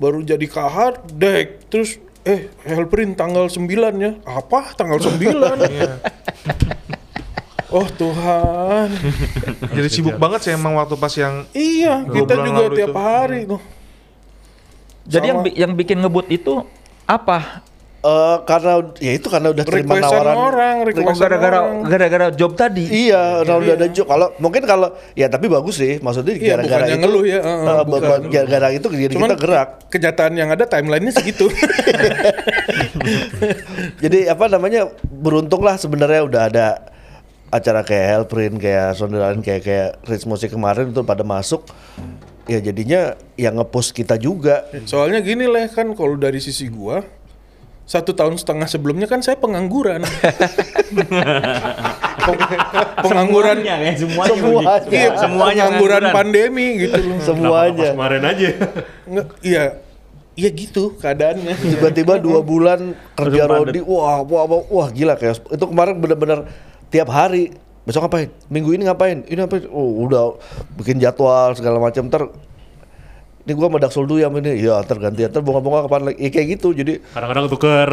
baru jadi kahar dek. Terus eh Helprin tanggal 9 ya. Apa? Tanggal 9 oh Tuhan. Jadi sibuk banget sih emang waktu pas yang iya kita juga tiap itu. hari tuh. Jadi yang bi- yang bikin ngebut itu apa? Eh, karena ya itu karena udah terima requestan tawaran orang Oh, gara-gara gara-gara job tadi. Iya, karena udah ada job. Kalau mungkin kalau ya tapi bagus sih. Maksudnya Iya, gara-gara itu ngeluh ya, eh, eh, bukan. gara-gara itu jadi Cuman kita gerak. kenyataan yang ada timelinenya segitu Jadi apa namanya beruntung lah sebenarnya udah ada acara kayak Hellprint, kayak Sonderland, kayak kayak Rich Music kemarin itu pada masuk. Ya jadinya yang ngepost kita juga. soalnya gini lah kan kalau dari sisi gua satu tahun setengah sebelumnya kan saya pengangguran Peng- pengangguran Semuanya kayak semuanya. Semuanya. iya, semuanya pengangguran ngangguran. pandemi gitu loh Semuanya. kemarin aja. Iya iya gitu keadaannya Tiba-tiba dua bulan kerja Rodi, wah, wah, wah, wah gila kayak itu kemarin bener-bener tiap hari besok ngapain, minggu ini ngapain, ini ngapain, oh udah bikin jadwal segala macam ter ini gua sama Daxul dulu yang ini, ya terganti ter bunga-bunga kapan lagi, ya, kayak gitu jadi Kadang-kadang tuker.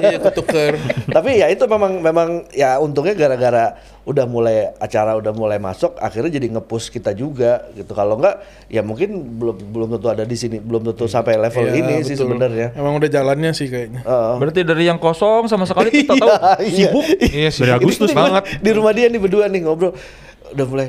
iya ketuker tapi ya itu memang memang ya untungnya gara-gara udah mulai acara udah mulai masuk akhirnya jadi ngepush kita juga gitu kalau enggak ya mungkin belum belum tentu ada di sini belum tentu sampai level Iya, ini sih betul. sebenarnya emang udah jalannya sih kayaknya Heeh. Berarti dari yang kosong sama sekali tak tahu Iya, sibuk. Iya sih. Dari Agustus Ini banget. Di rumah dia nih berdua nih ngobrol. Udah mulai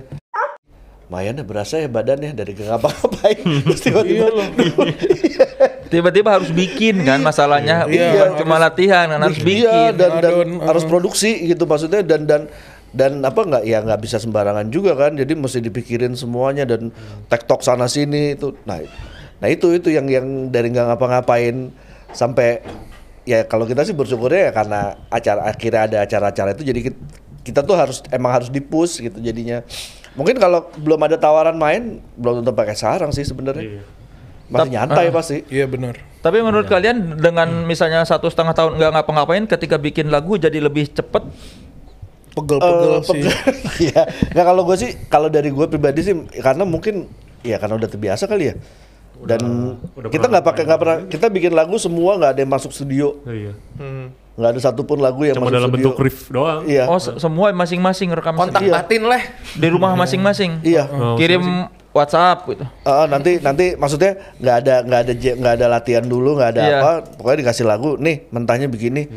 Lumayan ya berasa ya badannya dari gak ngapa-ngapain. Terus tiba-tiba Tiba-tiba harus bikin kan masalahnya. Iya, Bukan harus- cuma latihan kan harus Iya bikin. dan, dan Adon, harus uh. produksi gitu maksudnya dan dan dan apa nggak ya nggak bisa sembarangan juga kan. Jadi mesti dipikirin semuanya dan tektok sana sini itu. Nah nah itu itu yang yang dari nggak ngapa-ngapain sampai ya kalau kita sih bersyukurnya ya karena acara akhirnya ada acara-acara itu jadi kita, kita tuh harus emang harus dipush gitu jadinya mungkin kalau belum ada tawaran main belum tentu pakai sarang sih sebenarnya. Masih nyantai pasti. Iya benar. Tapi menurut kalian dengan misalnya satu setengah tahun nggak ngapa-ngapain, ketika bikin lagu jadi lebih cepet. pegel-pegel Eh, sih. Iya. Nggak kalau gue sih, kalau dari gue pribadi sih, karena mungkin ya karena udah terbiasa kali ya. Dan udah kita pernah nggak pakai nggak pernah kita bikin lagu semua nggak ada yang masuk studio, Iya. Nggak ada satupun lagu yang Cuma masuk dalam studio. bentuk riff doang. Iya. Oh, se- semua masing-masing rekam kontak sendiri. batin lah di rumah masing-masing. Iya. Oh, Kirim WhatsApp gitu. Ah, nanti nanti maksudnya nggak ada nggak ada nggak ada latihan dulu nggak ada Iya. apa pokoknya dikasih lagu nih mentahnya begini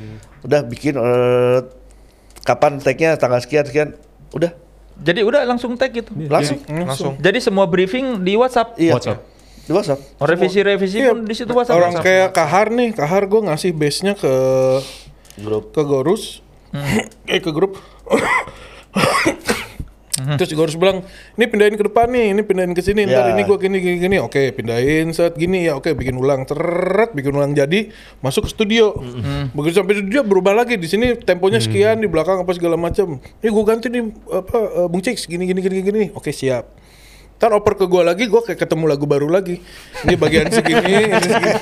udah bikin eh, kapan tag-nya tanggal sekian sekian udah Jadi udah langsung tag gitu. langsung Langsung. Jadi semua briefing di WhatsApp. iya WhatsApp. Di WhatsApp. Oh, Revisi-revisi Iya, pun di situ WhatsApp. orang kayak Kahar nih Kahar gue ngasih base nya ke grup. ke Gorus. Eh ke grup. Terus Gorus bilang ini pindahin ke depan nih ini pindahin ke sini ntar Ya. ini gua gini gini gini. Oke pindahin set gini ya oke bikin ulang. Teret bikin ulang jadi masuk ke studio. Begitu sampai studio berubah lagi. Di sini temponya sekian di belakang apa segala macam. Ini gua ganti nih apa eh, Bung Cix gini gini gini gini. Oke siap Ntar oper ke gua lagi, gua kayak ketemu lagu baru lagi. Ini bagian segini, ini segini,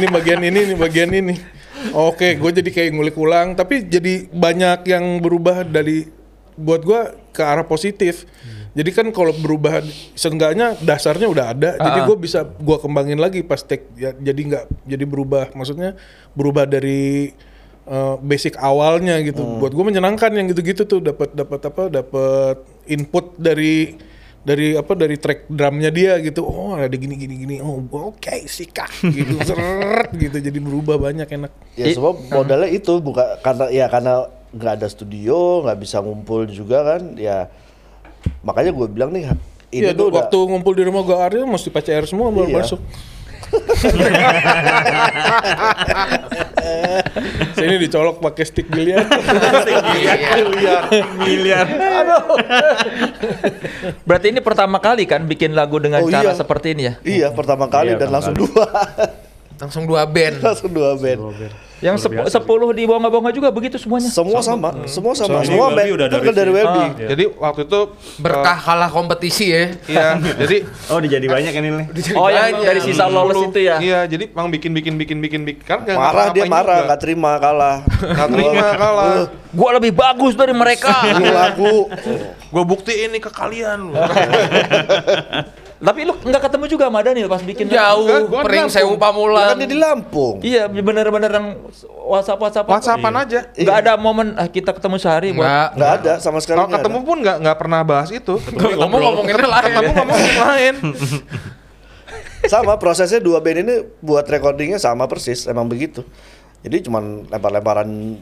ini bagian ini, ini bagian ini. Oke, gue jadi kayak ngulik ulang, tapi jadi banyak yang berubah dari buat gua ke arah positif. Jadi kan kalau berubah, seenggaknya dasarnya udah ada, jadi Ah. gue bisa gua kembangin lagi pas take. Ya, jadi nggak, jadi berubah, maksudnya berubah dari uh, basic awalnya gitu. Buat gue menyenangkan yang gitu-gitu tuh, dapat dapat apa, dapat input dari dari apa dari track drumnya dia gitu. Oh ada gini gini gini. Oh oke sikat gitu seret gitu. Jadi berubah banyak enak. Ya semua modalnya itu bukan karena ya karena nggak ada studio, nggak bisa ngumpul juga kan, ya. Makanya gue bilang nih ini tuh udah, waktu ngumpul di rumah gue Ariel mesti PCR semua baru Iya. masuk Sini dicolok pakai stick biliar. Miliar. Berarti ini pertama kali kan bikin lagu dengan Oh, cara iya. seperti ini ya? iya pertama kali Iya, dan pertama langsung kali. dua, langsung dua band langsung dua band. Yang Luar sep- biasa sih. sepuluh di bawah-bawah juga begitu semuanya. Semua sama, semua sama, Sama. semua band udah itu dari kan dari. Welby. Ah. Jadi waktu itu berkah kalah kompetisi ya Iya, jadi Oh, jadi banyak ini. Oh, yang Banyak. dari sisa lolos itu ya? Iya, jadi Bang bikin bikin bikin bikin bikin kan Marah dia marah, juga. nggak terima kalah. Nggak terima kalah. Gua lebih bagus dari mereka. Ini lagu. Gue buktiin nih ke kalian. Tapi lu nggak ketemu juga sama Daniel pas bikin Jauh, gua pering sewu pamulang. kan dia di Lampung. Iya, bener-bener yang WhatsApp WhatsApp. WhatsAppan aja. Nggak ada momen ah, kita ketemu sehari buat Enggak. Nggak ada sama sekali. Kalau ketemu pun nggak nggak pernah bahas itu. Kamu ngomonginnya lain. Ketemu ngomong yang lain. ada. Sama prosesnya dua band ini buat recordingnya sama persis, emang begitu. Jadi cuman lempar-lemparan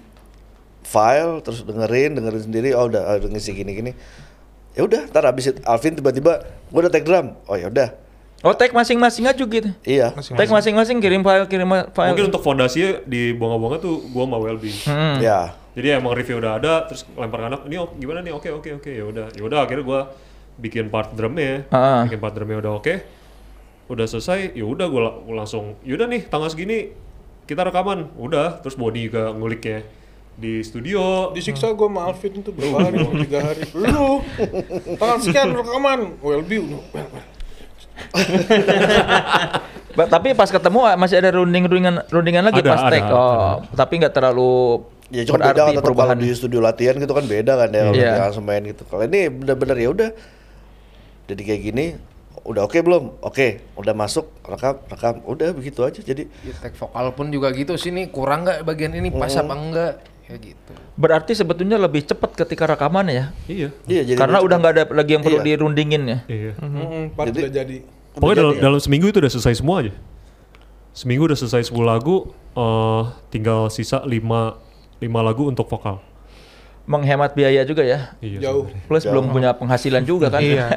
file terus dengerin dengerin sendiri oh udah oh, udah ngisi gini gini ya udah ntar abis itu Alvin tiba-tiba gua udah take drum oh ya udah Oh, tag masing-masing aja gitu. iya Tag masing-masing kirim file, kirim file. Mungkin untuk fondasinya di bonga-bonga tuh gua sama Welby. Hmm. ya Jadi emang review udah ada, terus lempar ke anak, ini oh, gimana nih? Oke oke oke ya udah, ya udah akhirnya gua bikin part drumnya, Ah. bikin part drumnya udah oke, udah selesai, ya udah gua, la- gua langsung, yaudah nih tanggal segini kita rekaman, udah, terus Boni juga nguliknya di studio, Disiksa gue sama Alvin itu berapa hari? Tiga hari. Lu, tanggal sekian rekaman. Well, be, well, well. Ba- tapi pas ketemu ah, masih ada runding-rundingan rundingan lagi Ada, pas ada, tag. ada. Oh, tapi nggak terlalu ya cuma beda berarti kan tetap kalau perubahan. di studio latihan gitu kan beda kan ya kalau dia langsung main gitu. Kalau ini bener-bener ya udah jadi kayak gini udah oke belum? Oke udah masuk rekam rekam. Udah begitu aja. Jadi Ya, tag vokal pun juga gitu sih nih. Kurang nggak bagian ini? Pas apa enggak ya gitu. Berarti sebetulnya lebih cepat ketika rekaman ya. iya, iya jadi Karena udah nggak ada lagi yang perlu Iya. dirundingin ya. iya. Mm-mm, part Jadi- udah jadi. Pokoknya dalam, ya. dalam seminggu itu udah selesai semua aja. Seminggu udah selesai 10 lagu, eh, tinggal sisa 5 5 lagu untuk vokal. Menghemat biaya juga ya. Iya. Jauh. Plus belum punya penghasilan juga kan. Iya.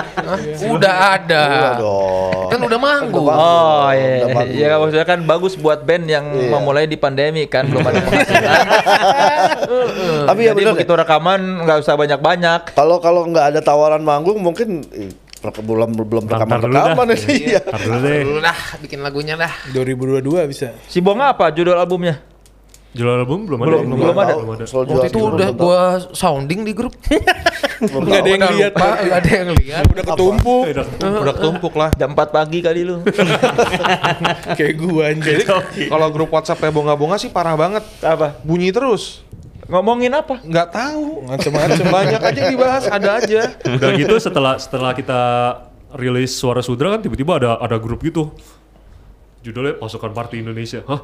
Udah ada. Iya dong Kan udah manggung. Oh Udah iya, ya maksudnya kan bagus buat band yang Iya. memulai di pandemi kan belum ada penghasilan. tapi ya bener begitu rekaman nggak usah banyak-banyak. kalau kalau nggak ada tawaran manggung mungkin belum belum rekaman dulu dah. rekaman iya dulu deh. Dulu dah bikin lagunya dah. 2022 bisa. Si Bonga apa judul albumnya? Jual album belum ada. Belum, ya? belum ada. Belum ada. Soal Waktu itu jual- udah gua sounding di grup. belum Nggak ada yang lihat. lupa, nggak ada yang lihat. Udah ketumpuk. Udah- Udah ketumpuk lah. Jam 4 pagi kali lu. Kayak gua anjir. Kalau grup WhatsApp bonga-bonga sih parah banget. apa? Bunyi terus. Ngomongin apa? Nggak tahu. Macem-macem. Banyak aja dibahas, ada aja. Udah gitu setelah setelah kita rilis Suara Sudra kan tiba-tiba ada ada grup gitu. Judulnya Pasukan Party Indonesia. Hah?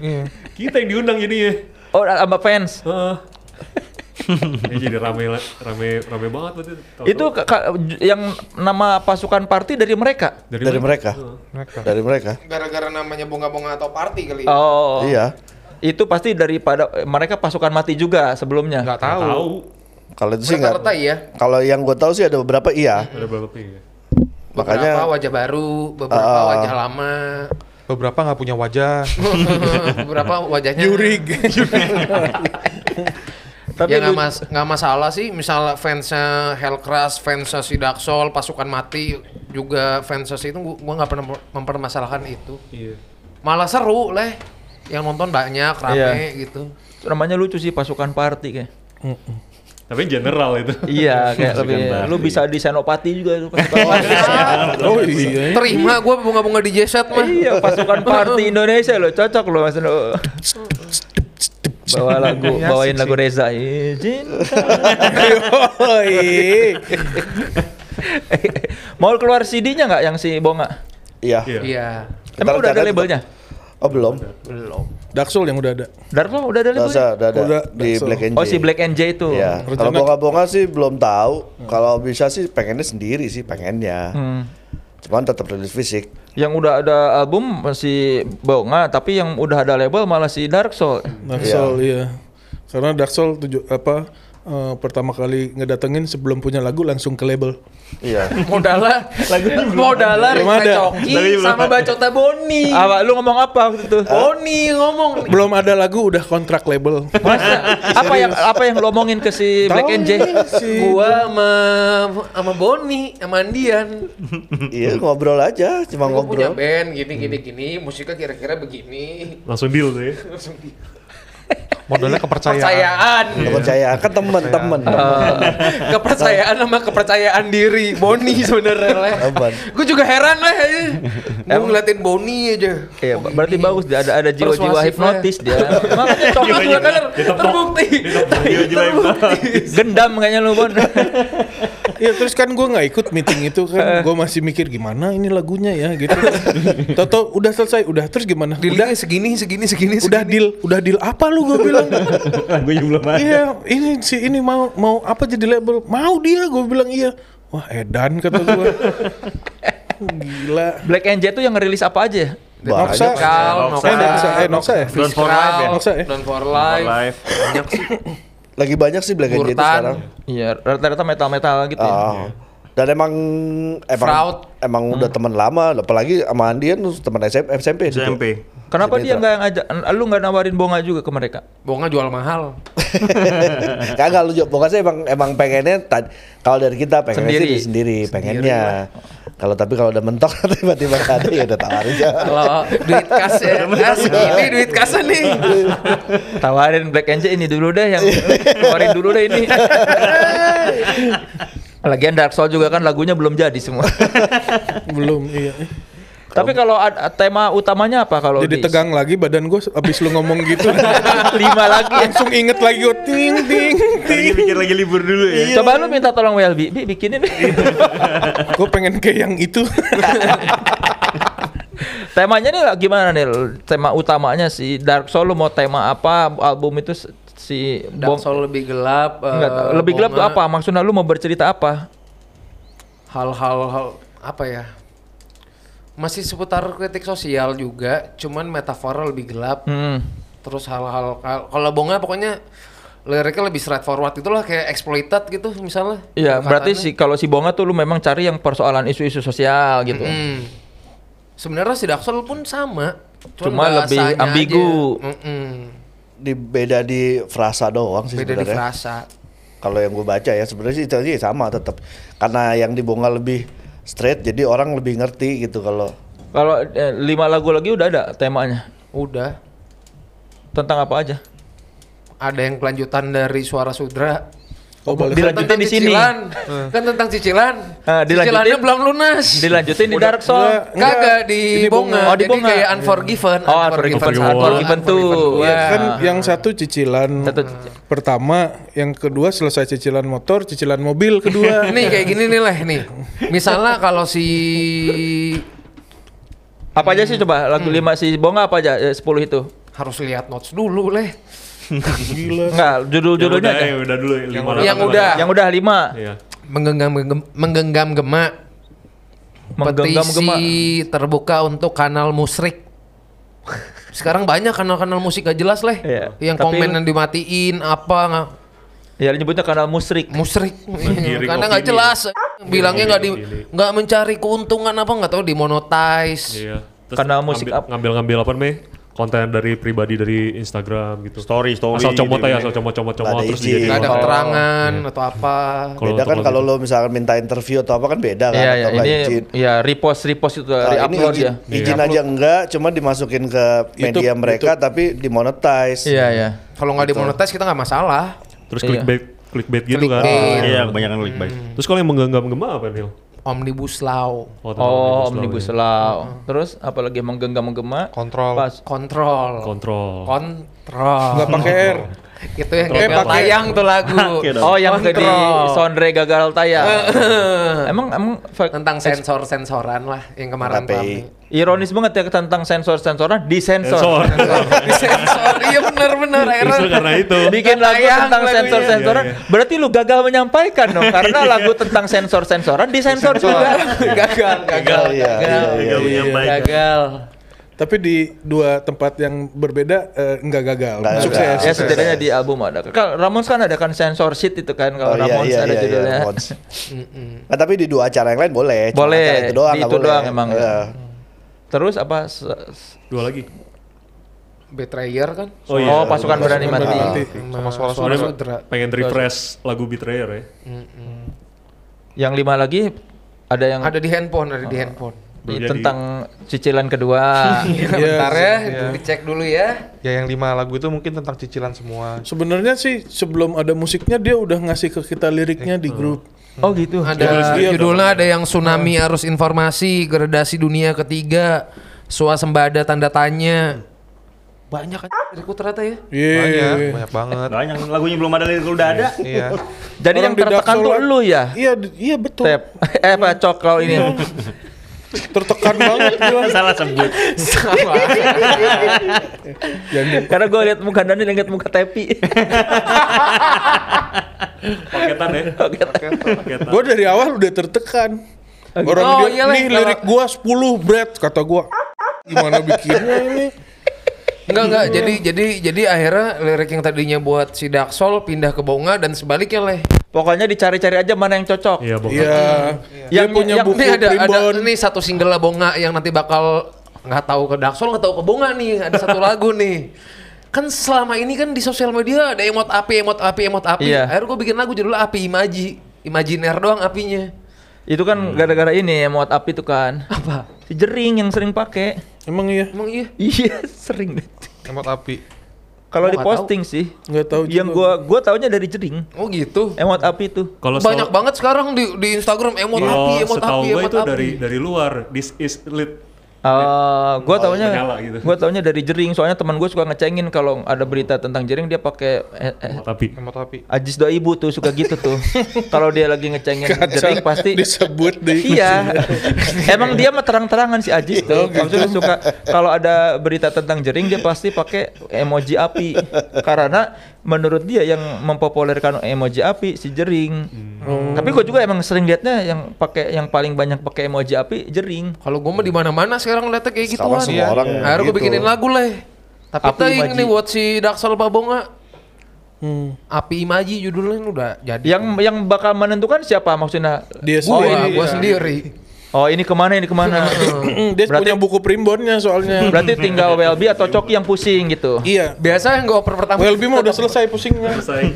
kita yang diundang jadinya. Oh, sama fans. Heeh. Ya, jadi rame rame rame banget waktu itu. Tahu-tahu Itu ka- ka- yang nama pasukan party dari mereka. dari mereka dari mereka Gara-gara namanya bunga-bunga atau party kali. Oh. iya Itu pasti daripada mereka pasukan mati juga sebelumnya. Nggak Nggak tahu. tahu. kalau itu sih nggak iya. kalau yang gue tahu sih ada beberapa iya Ada berapa ya? Makanya- Beberapa wajah baru, beberapa Ah. wajah lama. Beberapa nggak punya wajah. beberapa wajahnya Yurig. Tapi ya nggak mas nggak masalah sih misal fansnya Hellcrash fansnya si Daxol pasukan mati juga fansnya si itu gua, gua nggak pernah mempermasalahkan itu Iya. malah seru leh yang nonton banyak rame Iya. gitu namanya lucu sih pasukan party kayak. Tapi general itu. Iya, kayak lebih lu bisa di senopati juga itu pasukan party. Oh iya. terima gue bunga-bunga di Jet mah iya, pasukan party Indonesia lo cocok lo Mas Endo. Bawa lagu, bawain lagu Reza. Izin. Mau keluar CD-nya nggak yang si Bonga? iya Iya. iya Emang udah ada labelnya? Oh belum belum Daxul yang udah ada. Darto udah ada udah labelnya? ada, udah ada Udah, di. Black and Oh si Black and J itu. Iya. Kalau bonga-bonga sih belum tahu. Kalau bisa sih pengennya sendiri sih pengennya. Hmm. Cuman tetap rilis fisik. Yang udah ada album masih Bonga, tapi yang udah ada label malah si Dark Soul. Daxul iya. Karena Daxul tujuh apa eh, pertama kali ngedatengin sebelum punya lagu langsung ke label. Iya. modalnya modalnya Belum ada. Coki belum sama Bacota Boni Apa lu ngomong apa waktu itu? Boni ngomong Belum ada lagu udah kontrak label. Masa apa yang apa yang lu omongin ke si Black and J? Si gua sama sama Boni sama Andian iya ngobrol aja, cuma gua punya ngobrol. band gini gini gini musiknya kira-kira begini Langsung deal tuh ya. Modelnya kepercayaan. kepercayaan. Kepercayaan. Kan temen-temen. kepercayaan. sama kepercayaan diri. Boni sebenarnya lah gue juga heran lah gue ngeliatin Boni aja. Iya, ber- berarti bagus dia ada ada jiwa-jiwa hipnotis dia. Makanya juga kan terbukti. Gendam kayaknya lu Bon. Iya terus kan gue nggak ikut meeting itu kan. Gue masih mikir gimana ini lagunya ya? Gitu. Toto udah selesai. Udah terus gimana? Udah. Dealnya segini, segini, segini, udah segini. deal udah deal apa lu? Gue bilang? Lagunya belum ada. iya ini si ini mau mau apa jadi label mau dia gue bilang iya. Wah edan kata gue. Gila. Black and Jet tuh yang ngerilis apa aja? Noxa. Kal, Noxa. Eh, Noxa, eh, Noxa ya? Don't for life ya. Noxa ya? Don't for life. Live. Banyak sih. Lagi banyak sih Black and Jet sekarang. Iya, rata-rata metal-metal gitu ya. Ah. Dan emang emang Fraud. emang udah teman lama, apalagi sama Andian teman SMP, SMP. situ. SMP. Kenapa dia nggak ngajak, lu nggak nawarin bonga juga ke mereka? Bonga jual mahal. Kagak lu Jok. pokoknya emang emang pengennya tad- kalau dari kita pengennya Sendiri. sih sendiri, pengennya. Kalau tapi kalau udah mentok tiba-tiba ada ya udah tawarin aja. Kalau duit kas ya, kas ini duit kasan nih. Tawarin Black and Jet ini dulu deh yang tawarin dulu deh ini. Lagian Dark Soul juga kan lagunya belum jadi semua. Belum iya. Tapi kalau tema utamanya apa kalau Jadi di- tegang lagi badan gue abis lu ngomong gitu. lima lagi. langsung inget lagi gue ting ting Lagi pikir lagi libur dulu ya. Coba lu minta tolong Welby, Bi bikinin. gue pengen kayak yang itu Temanya nih lah gimana nih? Tema utamanya si Dark Soul lu mau tema apa album itu si Dark Soul lebih gelap. Enggak, lebih gelap tuh apa? Maksudnya lu mau bercerita apa? Hal-hal hal, apa ya? Masih seputar kritik sosial juga, cuman metafornya lebih gelap. Hmm. Terus hal-hal kal- kalau Bonga pokoknya liriknya lebih straightforward itulah kayak exploited gitu misalnya. Iya, berarti Kataannya. si kalau si Bonga tuh lu memang cari yang persoalan isu-isu sosial gitu. Hmm. Sebenarnya si Dark Soul pun sama. Cuma lebih ambigu. aja. Di beda di frasa doang sih Beda di sebenarnya. frasa. Kalau yang gue baca ya sebenarnya sih itu sih sama tetap. Karena yang dibongkar lebih straight jadi orang lebih ngerti gitu kalau Kalau eh, lima lagu lagi udah ada temanya. Udah. Tentang apa aja? Ada yang kelanjutan dari Suara Sudra. Oh boleh Dilanjutin di sini. cicilan. Kan tentang cicilan. Dilanjutin. Cicilannya belum lunas. Dilanjutin di Dark Soul. Enggak, Kagak di ini Bonga. Oh, di Jadi Bonga. kayak Unforgiven. Oh, Unforgiven satu, Unforgiven tuh. Ya, kan Ah. yang satu cicilan Satu pertama, yang kedua selesai cicilan motor, cicilan mobil kedua. Nih kayak gini nih lah nih. Misalnya kalau si Apa aja sih coba lagu Hmm. lima si Bonga apa aja eh, 10 itu? harus lihat notes dulu leh. Gila. Enggak, Yang judul-judulnya udah, aja. ya, udah dulu Yang lah. udah. Yang udah lima. Iya. Menggenggam menggenggam gemak. Menggenggam Petisi gemak. terbuka untuk kanal musrik. Sekarang banyak kanal-kanal musik gak jelas leh. Iya. Yang Tapi komen yang dimatiin apa nggak Ya nyebutnya kanal musrik. musrik karena nggak jelas bilangnya nggak di nggak mencari keuntungan apa nggak tahu dimonetize Iya. Terus Karena musik ngambil- ngambil-ngambil apa nih? Konten dari pribadi dari Instagram gitu. Story, story. Asal comot gitu aja, ya. asal comot-comot comot terus izin. dijadiin nggak ada keterangan atau apa Kalau beda kan kalau lo misalkan minta interview atau apa kan beda kan Iya, atau ya, nggak ini izin. ya repost repost itu Nah, ini re-upload izin, ya. izin aja enggak, cuma dimasukin ke media YouTube, mereka tapi dimonetize. Iya, ya. kalau nggak dimonetize kita nggak masalah Terus Iya. clickbait clickbait gitu kan. Clickbait. Iya, kebanyakan clickbait. Terus kalau yang menggenggam gema apa Nil? Omnibus law tentang Oh, Omnibus omnibus Law, law. Terus apalagi menggenggam menggema Kontrol. Pas kontrol ya. Kontrol. kontrol Nggak pakai R. itu yang gagal pakai- tayang tuh lagu. Oh, yang di Kontrol. Sondre gagal tayang. emang emang tentang sensor sensoran lah yang kemarin rame ironis banget ya tentang sensor-sensoran disensor. Sensor. Di sensor iya benar-benar Justru akhirnya karena itu. Bikin lagu tentang lagunya. sensor-sensoran, Iya, iya. berarti lu gagal menyampaikan dong karena lagu tentang sensor-sensoran disensor juga. gagal gagal Iya, iya, gagal iya, iya. gagal Tapi di dua tempat yang berbeda eh, nggak gagal. Nggak Sukses. gagal. Ya sukses. setidaknya di album ada. Kalau Ramones kan ada kan sensor sheet itu kan Oh kalau iya Ramones iya ada iya, judulnya. iya. Nah, tapi di dua acara yang lain boleh. Cuma Boleh, acara itu doang, di nggak itu boleh. doang emang. Iya. Terus apa? se- Dua lagi. Betrayer kan Oh Oh, pasukan berani Pasukan mati. berani mati. sama suara Soalnya sudra pengen refresh lagu Betrayer ya. Yang lima lagi ada yang ada di handphone ada di handphone di- Jadi- tentang cicilan kedua. Iya, bentar ya dicek dulu ya Ya yang lima lagu itu mungkin tentang cicilan semua. Sebenarnya sih sebelum ada musiknya dia udah ngasih ke kita liriknya di grup. oh gitu. ada Iya, judulnya ada yang tsunami arus informasi gradasi dunia ketiga swasembada tanda tanya Banyak kan rekrut ternyata ya. Iya. Banyak, banyak banget. Banyak lagunya belum ada lirik udah ada. Iya. Jadi Orang yang tertekan tuh lu ya? Iya, iya betul. Tep. Eh apa cok kalau ini? Tertekan banget gua. Salah sebut. Salah. Karena gue lihat muka Dani dan lihat muka Tepi. Paketan ya. Paketan. Gua dari awal udah tertekan. Orang Oh, dia, iyalah, nih kalau- lirik gua 10 bread kata gua. Gimana bikinnya ini? Enggak enggak. Jadi jadi jadi akhirnya lirik yang tadinya buat si Daxol pindah ke Bonga dan sebaliknya leh. Pokoknya dicari-cari aja mana yang cocok. Iya, bokap. Iya. Dia Yang- punya yang- buku Ini ada ada ini satu single lah Bonga yang nanti bakal nggak tahu ke Daxol nggak tahu ke Bonga nih. Ada satu lagu nih. Kan selama ini kan di sosial media ada emot api, emot api, emot api. Iya. Akhirnya gue bikin lagu judulnya Api Imaji. Imajiner doang apinya. Itu kan gara-gara ini ya muat api tuh kan. Apa? Si jering yang sering pakai. Emang iya? Emang iya? Iya, sering deh. Emot api. Kalau di posting sih. Nggak tahu Yang juga. gua gua taunya dari jering. Oh gitu. Emot api tuh. Kalau Banyak banget sekarang di di Instagram emot api, emot api, emot itu api. dari dari luar. This is lit. Eh, gua taunya gitu. gua taunya dari jering soalnya teman gue suka ngecengin kalau ada berita tentang jering dia pakai eh, eh, Tapi Emot api. Ajis doa ibu tuh suka gitu tuh. kalau dia lagi ngecengin jering pasti disebut deh. Iya. Emang dia mah terang-terangan si Ajis tuh. Maksudnya suka kalau ada berita tentang jering dia pasti pakai emoji api. Karena menurut dia yang mempopulerkan emoji api si jering. Tapi gue juga emang sering liatnya yang pakai yang paling banyak pakai emoji api jering. Kalau gue mah di mana-mana sekarang liatnya kayak Sekarang gituan. semua orang Akhirnya gue gitu. bikinin lagu leh. Tapi Api Imaji. nih buat si Daxol Babonga. Hmm. Api Imaji judulnya ini udah jadi. Yang yang bakal menentukan siapa maksudnya? Dia gua, sendiri. gua sendiri. Oh ini ke mana ini ke mana? Dia Berarti- punya buku primbonnya soalnya. Berarti tinggal Welby atau Coki yang pusing gitu. Iya. Biasa yang gue oper pertama. Welby mah udah selesai pusingnya. selesai.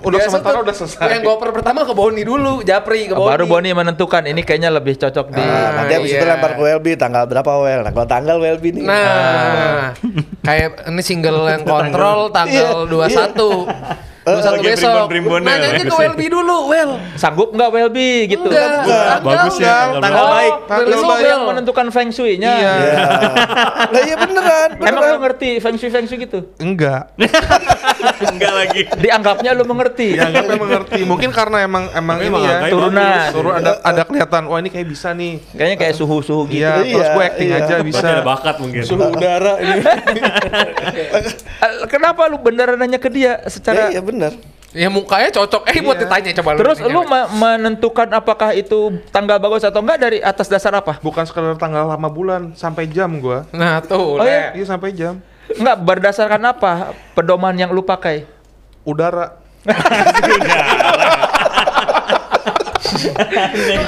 Udah Biasa sementara tuh udah selesai. Yang gue oper pertama ke Boni dulu, Japri ke Boni. Baru Boni menentukan ini kayaknya lebih cocok di Nah, nanti habis itu iya. lempar ke Welby tanggal berapa Wel? Nah, kalau tanggal Welby nih. Nah, kayak ini single yang kontrol tanggal 21. 21 Bagian besok. primbon-primbonnya. Nanya aja ke Welby dulu, Well. sanggup nggak Welby gitu. Enggak, tanggal Bagus ya, enggak. tanggal Oh, baik. Tanggal besok, yang menentukan feng shui-nya. Iya. Ya. Lah iya beneran, Emang lu beneran. ngerti feng shui feng shui gitu? Enggak. Enggak lagi. Dianggapnya lu mengerti. Ya enggak mengerti. Mungkin karena emang emang ini emang ya. Turunan. Suruh ada ada kelihatan wah ini kayak bisa nih. Kayaknya kayak suhu-suhu gitu. Iya, terus Iya, gue acting iya. aja bisa. ada bakat mungkin. Suhu udara ini. Eh, Kenapa lu beneran nanya ke dia Ya, secara iya bener. Ya mukanya cocok. Eh buat ditanya coba lu. Terus lu ma- menentukan apakah itu tanggal bagus atau enggak dari atas dasar apa? Bukan sekedar tanggal lama bulan sampai jam gua. Nah, tuh. Oh, iya? Iya sampai jam. Enggak berdasarkan apa pedoman yang lu pakai? Udara.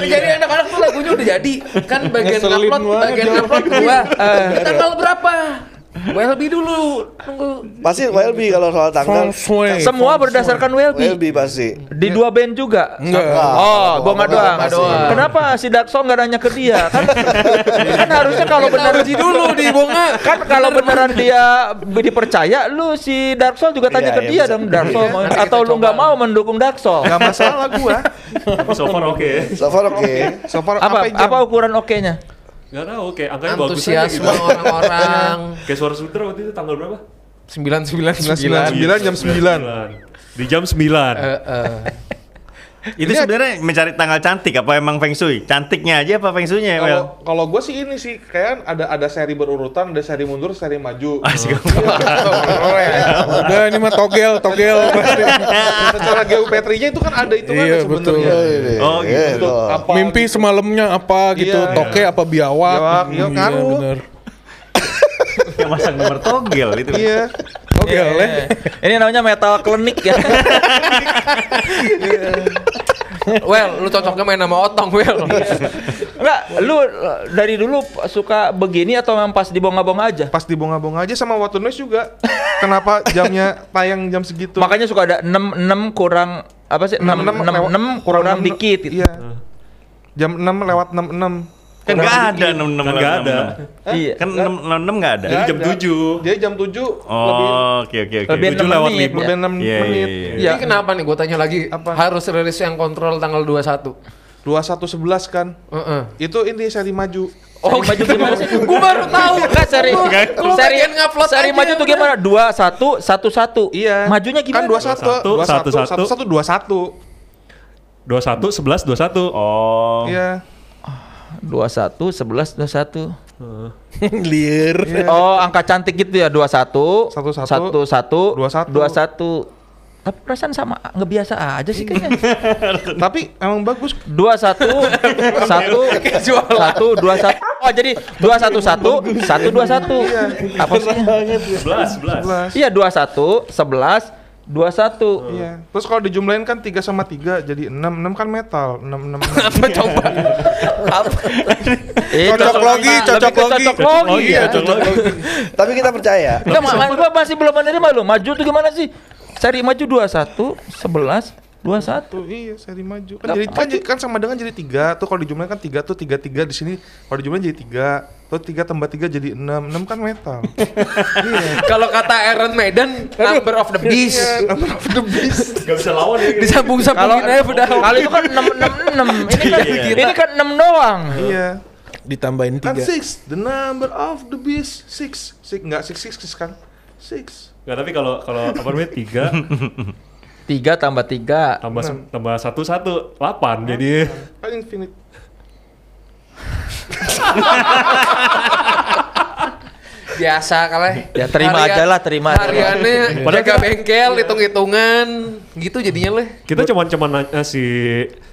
Jadi anak-anak tuh lagunya udah jadi. Kan bagian Ngeselin upload, banget bagian dong. upload gua. Eh, tanggal berapa? Welby dulu. Tunggu. Pasti Welby kalau soal tanggal. Semua berdasarkan Welby. Welby pasti. Di dua band juga. Enggak. Oh, bonga doang. Kenapa si Daxo nggak nanya ke dia? Kan, kan harusnya kalau benar uji dulu di Bonga. kan kalau beneran dia dipercaya, lu si Daxo juga tanya Iya, ke iya, dia dong Nanti kita atau lu nggak mau mendukung Daxo? Enggak masalah gua. So far oke. So far oke. So far Apa apa ukuran oke-nya? Gak tahu kayak angkanya bagus aja gitu. Antusiasme orang-orang. Kayak suara sudra waktu itu tanggal berapa? 999. 999 jam 9. Di jam 9. Eh, eh. Itu sebenarnya mencari tanggal cantik apa emang feng shui? Cantiknya aja apa feng shui-nya? Kalau kalau gue sih ini sih kayak ada ada seri berurutan, ada seri mundur, seri maju. Asik. Udah ini mah togel, togel pasti. Secara geometrinya itu kan ada itu kan Iya, sebenarnya. Oh, gitu. Untuk apa Mimpi semalamnya apa gitu, Iya, toke apa biawak. Biawak, iya, ngaruh. bener. Yang masang nomor togel itu. Iya. Togel ya. Ini namanya metal klinik ya. Well, lu cocoknya main sama Otong, Well. Enggak, lu dari dulu suka begini atau memang pas dibonga-bonga aja? Pas dibonga-bonga aja sama What to Noise juga. Kenapa jamnya tayang jam segitu? Makanya suka ada 6 6 kurang apa sih? 6 6 6, 6 kurang, enam- dikit gitu. Iya. Jam 6 lewat 66. Kan nggak ada 66 Kan nggak ada. Iya. Kan 66 nggak ada. Jadi jam. 7. Jadi jam 7 lebih Oh, oke oke oke. Lebih Tujuh 6 lewat menit. lima. lebih. 6 Iya, iya, menit. iya. Iya. Ini kenapa nih gue tanya lagi? Apa? Harus rilis yang kontrol tanggal 21. 2111 kan. Heeh. Itu ini seri maju. Oh, maju gimana sih? Gue baru tahu. Enggak seri. Lu Seri bagian ngupload seri maju tuh gimana? Dua satu satu satu. Iya. Majunya gimana? Kan dua satu, dua satu, Satu, satu satu, dua satu. 21 11 21. Oh. Iya. Dua satu sebelas dua satu. Liar. Oh, angka cantik gitu ya. Dua satu Satu, satu. satu satu Dua, satu. dua satu. Tapi perasaan sama nggak biasa aja sih kayaknya. Tapi emang bagus. Dua satu satu satu dua satu. Oh jadi dua satu satu satu dua satu. Apa sih? 11 11. Iya dua satu sebelas dua satu. Iya. Terus kalau dijumlahin kan 3 sama 3 jadi 6. 6 kan metal. 6 6. Apa coba? Eh, Cocok logi, cocok logi. Cocok logi. Oh iya, ya. cocok logi. Tapi kita percaya. Enggak, gua masih belum menerima lo. Maju tuh gimana sih? Seri maju 21, 11, 21. Tuh iya seri maju. Kan jadi kan, jadi- kan sama dengan jadi 3. Tuh kalau dijumlahin kan 3 tuh 3 3 di sini. Kalau dijumlahin jadi 3. Tuh 3 tambah 3 jadi 6. 6 kan metal. Kalau kata Iron Maiden, number of the beast. Iya, number of the beast. Gak bisa lawan ya. Disambung-sambungin aja udah. Kalau itu kan 6 6 6. Ini kan ini kan 6 doang. Iya. Ditambahin Kan tiga. 6, the number of the beast. 6. 6 enggak 6 6 6 kan. 6. Gak tapi kalau kalau apa namanya 3 3 tambah 3. tambah se- tambah 1 1 8 jadi Kan infinite. Biasa kali. Ya, terima aja lah, terima. Hariannya Padahal jaga bengkel, hitung-hitungan, gitu jadinya leh. kita cuman cuman nanya si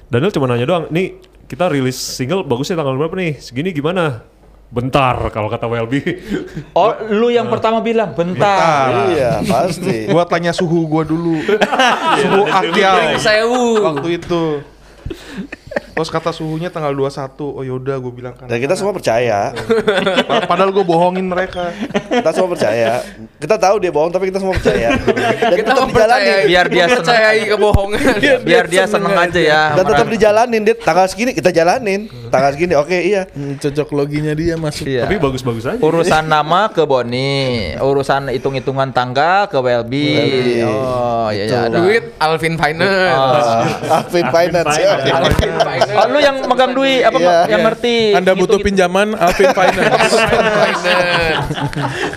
Daniel cuma nanya doang. Nih kita rilis single bagusnya tanggal berapa nih? Segini gimana? Bentar kalau kata WLB. Oh, lu yang pertama bilang bentar. Iya, pasti. Gua tanya suhu gua dulu. suhu aktial. Sewu. Waktu itu. Terus kata suhunya tanggal 21. Oh yaudah gue bilang kan. Dan kita semua percaya. Pa- Padahal gue bohongin mereka. Kita semua percaya. Kita tahu dia bohong tapi kita semua percaya. Dan Kita tetap dijalanin. Biar dia kebohongan. Biar dia seneng aja ya. Dan tetap dijalanin. Dia tanggal segini kita jalanin. Tanggal segini oke iya. Hmm, cocok loginya dia masuk. Iya. Tapi bagus-bagus aja. Urusan nama ke Boni, urusan hitung-hitungan tanggal ke Welby. Oh, iya ya ada. Duit Alvin Finance. Ah, Alvin Finance. ya. Alvin Finance. Oh, lu yang megang duit apa Iya. yang ngerti? Anda butuh Hitung- pinjaman Alvin Finance. Alvin Finance.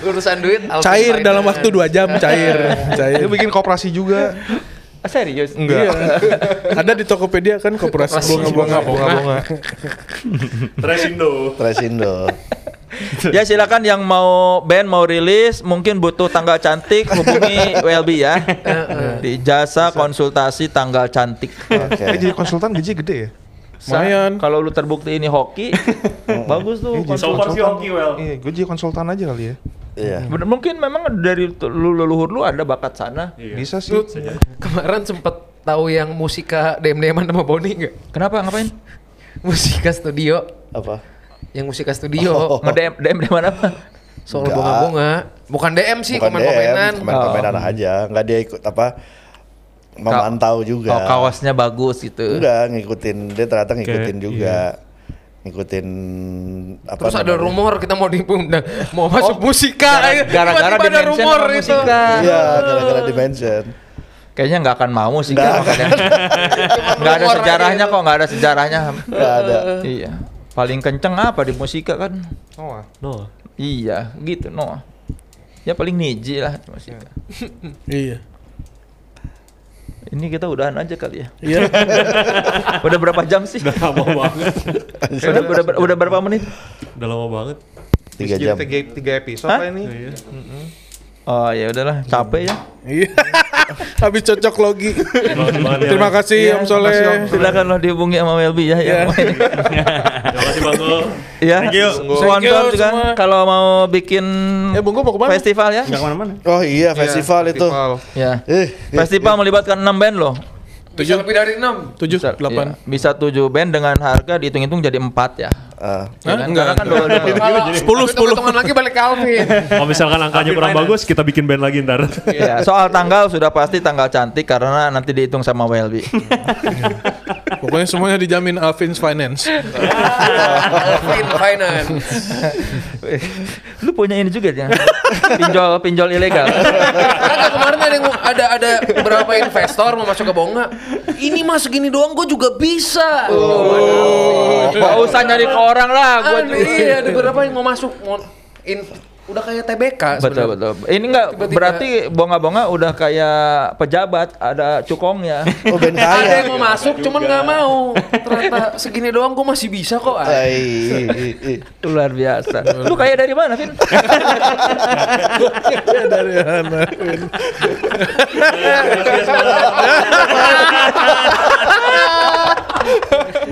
Urusan duit Alvin cair Finance. dalam waktu dua jam, cair. Cair. Dia bikin koperasi juga. Ah, serius? Iya. Ada di Tokopedia kan koperasi bunga-bunga. Bunga-bunga. Tresindo. Tresindo. ya silakan yang mau band mau rilis mungkin butuh tanggal cantik hubungi WLB ya. Di jasa konsultasi tanggal cantik. Oke. Eh, jadi konsultan gaji gede ya? Lumayan. Kalau lu terbukti ini hoki, bagus tuh. Eh, jadi So far hoki well. Iya, gue jadi konsultan aja kali ya. Iya. Bener, mungkin memang dari lu leluhur lu ada bakat sana. Iya. Bisa sih. Kemarin sempet tahu yang musika DM-DM sama Boni nggak? Kenapa ngapain? Musika studio. Apa? Yang musika studio. Nge-DM DM di mana apa? Soal bunga-bunga. Bukan DM sih, komen-komenan. Komen-komenan aja. Enggak dia ikut apa? Memantau juga. Oh, kaosnya bagus gitu. Enggak, ngikutin. Dia ternyata ngikutin Oke, juga. Ngikutin apa Terus ada rumor kita mau diundang, mau masuk musika. Gara- gara-gara ada rumor itu. musika. Iya, gara-gara dimension. Kayaknya nggak akan mau sih Nggak. kan makanya. Nggak ada sejarahnya itu. kok, nggak ada sejarahnya. Enggak ada. iya. Paling kenceng apa di musika kan? Oh, ah. No. Iya, gitu no. Ya paling niji lah di musika. Iya. Ini kita udahan aja kali ya. Iya. Udah berapa jam sih? Udah lama banget. udah, udah, udah berapa menit? Udah lama banget. Tiga Jadi jam. Tiga, tiga episode Hah? ini. Iya. Oh ya udahlah, capek ya. Iya. Habis cocok logi. Ya. Terima kasih Om Soleh. Silakan lo dihubungi sama Welby ya. Iya. Terima kasih Bang Gol. Iya. Thank you. Sponsor juga kalau mau bikin Eh, Bungku mau ke mana? festival ya. Enggak ke mana-mana. Oh iya, festival itu. Festival. Ya. Eh, Festival melibatkan 6 band loh. Bisa lebih dari enam. Tujuh, Bisa, delapan. iya. Bisa 7 band dengan harga dihitung-hitung jadi 4 ya. Ah, Ya kan? Kan dua, Sepuluh, sepuluh. Hitungan lagi balik ke Alvin. Kalau misalkan angkanya kurang bagus, kita bikin band lagi ntar. Ya, soal tanggal sudah pasti tanggal cantik karena nanti dihitung sama WLB. Pokoknya semuanya dijamin Alvin's Finance. Alvin Finance. Lu punya ini juga ya? pinjol pinjol ilegal. Ada yang ada ada beberapa investor mau masuk ke Bonga. Ini mah segini doang gue juga bisa. Gak usah nyari ke orang lah. Gua Ada, iya, ada beberapa yang mau masuk mau in, udah kayak TBK Betul sebenarnya. betul. Ini enggak berarti bonga-bonga udah kayak pejabat ada cukongnya. Oh band Ada yang mau masuk cuman nggak mau. Ternyata segini doang gue masih bisa kok. I. Luar biasa. Lu kayak dari mana, Vin? dari mana? Win?